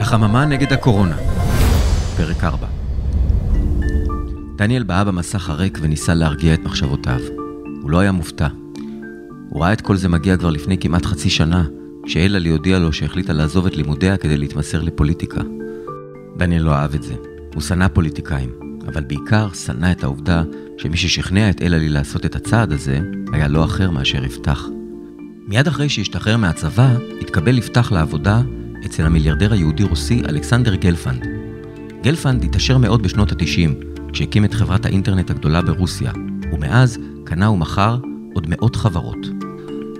החממה נגד הקורונה, פרק 4 דניאל באה במסך הריק וניסה להרגיע את מחשבותיו. הוא לא היה מופתע. הוא ראה את כל זה מגיע כבר לפני כמעט חצי שנה, כשאלעלי הודיע לו שהחליטה לעזוב את לימודיה כדי להתמסר לפוליטיקה. דניאל לא אהב את זה. הוא שנא פוליטיקאים, אבל בעיקר שנא את העובדה שמי ששכנע את אלעלי לעשות את הצעד הזה, היה לא אחר מאשר יפתח. מיד אחרי שהשתחרר מהצבא, התקבל יפתח לעבודה אצל המיליארדר היהודי-רוסי אלכסנדר גלפנד. גלפנד התעשר מאוד בשנות ה-90, כשהקים את חברת האינטרנט הגדולה ברוסיה, ומאז קנה ומכר עוד מאות חברות.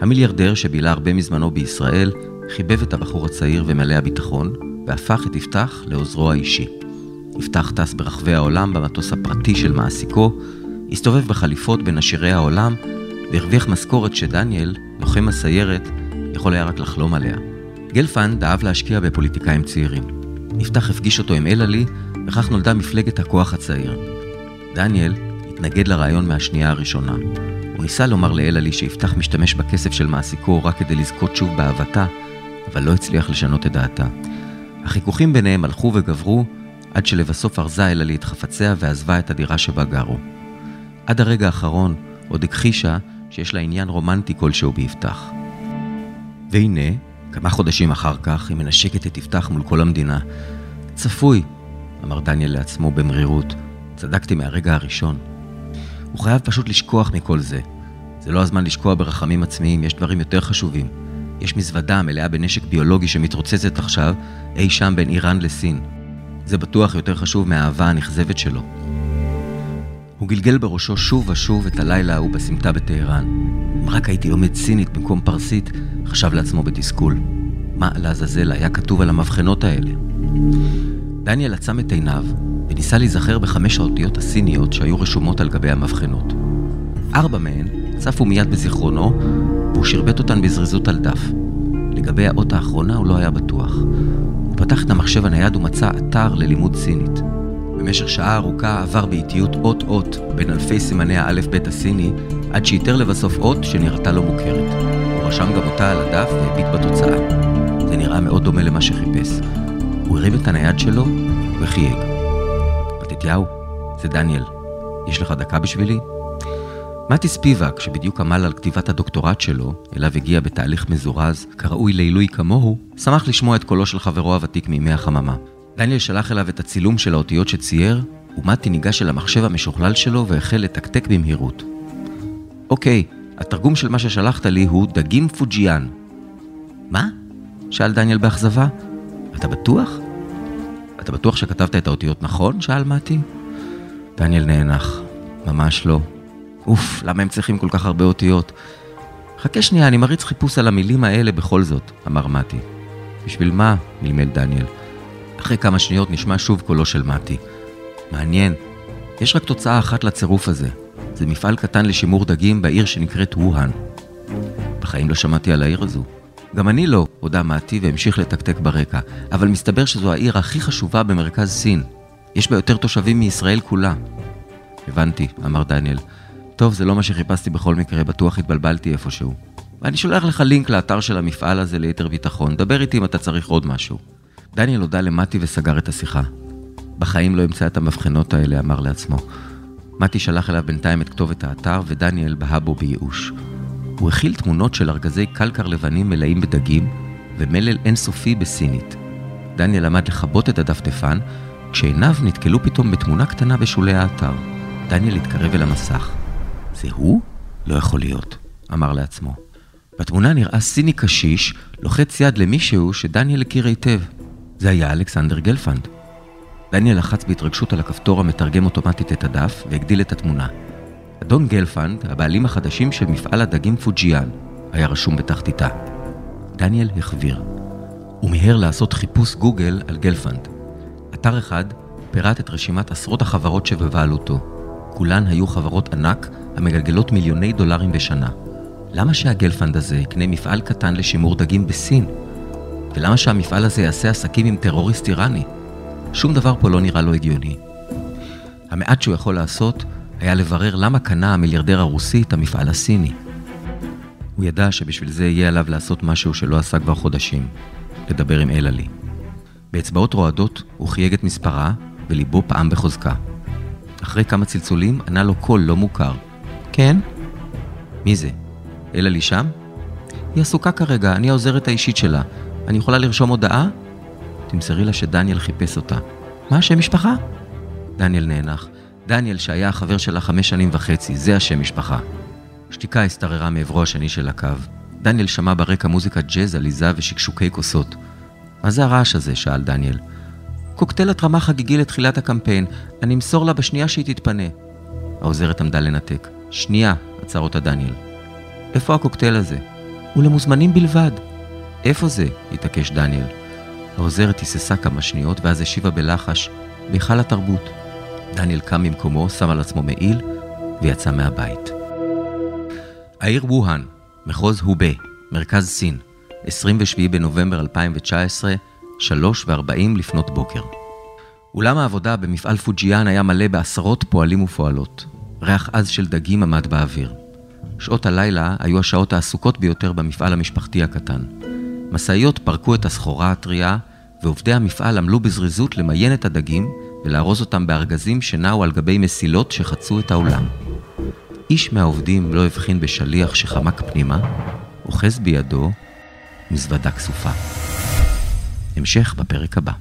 המיליארדר שבילה הרבה מזמנו בישראל, חיבב את הבחור הצעיר ומלא הביטחון, והפך את יפתח לעוזרו האישי. יפתח טס ברחבי העולם במטוס הפרטי של מעסיקו, הסתובב בחליפות בין עשירי העולם, והרוויח משכורת שדניאל, לוחם הסיירת, יכול היה רק לחלום עליה. גלפנד אהב להשקיע בפוליטיקאים צעירים. יפתח הפגיש אותו עם אלעלי, וכך נולדה מפלגת הכוח הצעיר. דניאל התנגד לרעיון מהשנייה הראשונה. הוא ניסה לומר לאלעלי שיפתח משתמש בכסף של מעסיקו רק כדי לזכות שוב באהבתה, אבל לא הצליח לשנות את דעתה. החיכוכים ביניהם הלכו וגברו, עד שלבסוף ארזה אלעלי את חפציה ועזבה את הדירה שבה גרו. עד הרגע האחרון עוד הכחישה שיש לה עניין רומנטי כלשהו ביפתח. והנה, כמה חודשים אחר כך, היא מנשקת את יפתח מול כל המדינה. צפוי, אמר דניאל לעצמו במרירות. צדקתי מהרגע הראשון. הוא חייב פשוט לשכוח מכל זה. זה לא הזמן לשקוע ברחמים עצמיים, יש דברים יותר חשובים. יש מזוודה מלאה בנשק ביולוגי שמתרוצצת עכשיו אי שם בין איראן לסין. זה בטוח יותר חשוב מהאהבה הנכזבת שלו. הוא גלגל בראשו שוב ושוב את הלילה ההוא בסמטה בטהרן. אם רק הייתי לומד סינית במקום פרסית, חשב לעצמו בתסכול. מה לעזאזל היה כתוב על המבחנות האלה? דניאל עצם את עיניו וניסה להיזכר בחמש האותיות הסיניות שהיו רשומות על גבי המבחנות. ארבע מהן צפו מיד בזיכרונו, והוא שרבט אותן בזריזות על דף. לגבי האות האחרונה הוא לא היה בטוח. הוא פתח את המחשב הנייד ומצא אתר ללימוד סינית. במשך שעה ארוכה עבר באיטיות אות-אות בין אלפי סימני האלף-בית הסיני, עד שאיתר לבסוף אות שנראתה לו מוכרת. הוא רשם גם אותה על הדף והביט בתוצאה. זה נראה מאוד דומה למה שחיפש. הוא הרים את הנייד שלו וחייג. מתתיהו, זה דניאל. יש לך דקה בשבילי? מתי ספיבק, שבדיוק עמל על כתיבת הדוקטורט שלו, אליו הגיע בתהליך מזורז, כראוי לעילוי כמוהו, שמח לשמוע את קולו של חברו הוותיק מימי החממה. דניאל שלח אליו את הצילום של האותיות שצייר, ומתי ניגש אל המחשב המשוכלל שלו והחל לתקתק במהירות. אוקיי, התרגום של מה ששלחת לי הוא דגים פוג'יאן. מה? שאל דניאל באכזבה. אתה בטוח? אתה בטוח שכתבת את האותיות נכון? שאל מתי. דניאל נאנח. ממש לא. אוף, למה הם צריכים כל כך הרבה אותיות? חכה שנייה, אני מריץ חיפוש על המילים האלה בכל זאת, אמר מתי. בשביל מה? מלמל דניאל. אחרי כמה שניות נשמע שוב קולו של מתי. מעניין, יש רק תוצאה אחת לצירוף הזה. זה מפעל קטן לשימור דגים בעיר שנקראת ווהאן. בחיים לא שמעתי על העיר הזו. גם אני לא, הודה מתי והמשיך לתקתק ברקע, אבל מסתבר שזו העיר הכי חשובה במרכז סין. יש בה יותר תושבים מישראל כולה. הבנתי, אמר דניאל. טוב, זה לא מה שחיפשתי בכל מקרה, בטוח התבלבלתי איפשהו. ואני שולח לך לינק לאתר של המפעל הזה ליתר ביטחון, דבר איתי אם אתה צריך עוד משהו. דניאל הודה למתי וסגר את השיחה. בחיים לא אמצא את המבחנות האלה, אמר לעצמו. מתי שלח אליו בינתיים את כתובת האתר, ודניאל בהה בו בייאוש. הוא הכיל תמונות של ארגזי קלקר לבנים מלאים בדגים, ומלל אינסופי בסינית. דניאל עמד לכבות את הדפדפן, כשעיניו נתקלו פתאום בתמונה קטנה בשולי האתר. דניאל התקרב אל המסך. זה הוא? לא יכול להיות, אמר לעצמו. בתמונה נראה סיני קשיש, לוחץ יד למישהו שדניאל הכיר היטב. זה היה אלכסנדר גלפנד. דניאל לחץ בהתרגשות על הכפתור המתרגם אוטומטית את הדף והגדיל את התמונה. אדון גלפנד, הבעלים החדשים של מפעל הדגים פוג'יאן, היה רשום בתחתיתה. דניאל החוויר. הוא מיהר לעשות חיפוש גוגל על גלפנד. אתר אחד פירט את רשימת עשרות החברות שבבעלותו. כולן היו חברות ענק המגלגלות מיליוני דולרים בשנה. למה שהגלפנד הזה יקנה מפעל קטן לשימור דגים בסין? ולמה שהמפעל הזה יעשה עסקים עם טרוריסט איראני? שום דבר פה לא נראה לו הגיוני. המעט שהוא יכול לעשות היה לברר למה קנה המיליארדר הרוסי את המפעל הסיני. הוא ידע שבשביל זה יהיה עליו לעשות משהו שלא עשה כבר חודשים. לדבר עם אלעלי. באצבעות רועדות הוא חייג את מספרה, וליבו פעם בחוזקה. אחרי כמה צלצולים ענה לו קול לא מוכר. כן? מי זה? אלעלי שם? היא עסוקה כרגע, אני העוזרת האישית שלה. אני יכולה לרשום הודעה? תמסרי לה שדניאל חיפש אותה. מה השם משפחה? דניאל נאנח. דניאל שהיה החבר שלה חמש שנים וחצי, זה השם משפחה. שתיקה השתררה מעברו השני של הקו. דניאל שמע ברקע מוזיקת ג'אז עליזה ושקשוקי כוסות. מה זה הרעש הזה? שאל דניאל. קוקטייל התרמה חגיגי לתחילת הקמפיין, אני אמסור לה בשנייה שהיא תתפנה. העוזרת עמדה לנתק. שנייה, עצר אותה דניאל. איפה הקוקטייל הזה? הוא למוזמנים בלבד. איפה זה? התעקש דניאל. העוזרת היססה כמה שניות, ואז השיבה בלחש, בהיכל התרבות. דניאל קם ממקומו, שם על עצמו מעיל, ויצא מהבית. העיר ווהאן, מחוז הובה, מרכז סין, 27 בנובמבר 2019, 3 ו-40 לפנות בוקר. אולם העבודה במפעל פוג'יאן היה מלא בעשרות פועלים ופועלות. ריח עז של דגים עמד באוויר. שעות הלילה היו השעות העסוקות ביותר במפעל המשפחתי הקטן. משאיות פרקו את הסחורה הטריה, ועובדי המפעל עמלו בזריזות למיין את הדגים ולארוז אותם בארגזים שנעו על גבי מסילות שחצו את העולם. איש מהעובדים לא הבחין בשליח שחמק פנימה, אוחז בידו מזוודה כסופה. המשך בפרק הבא.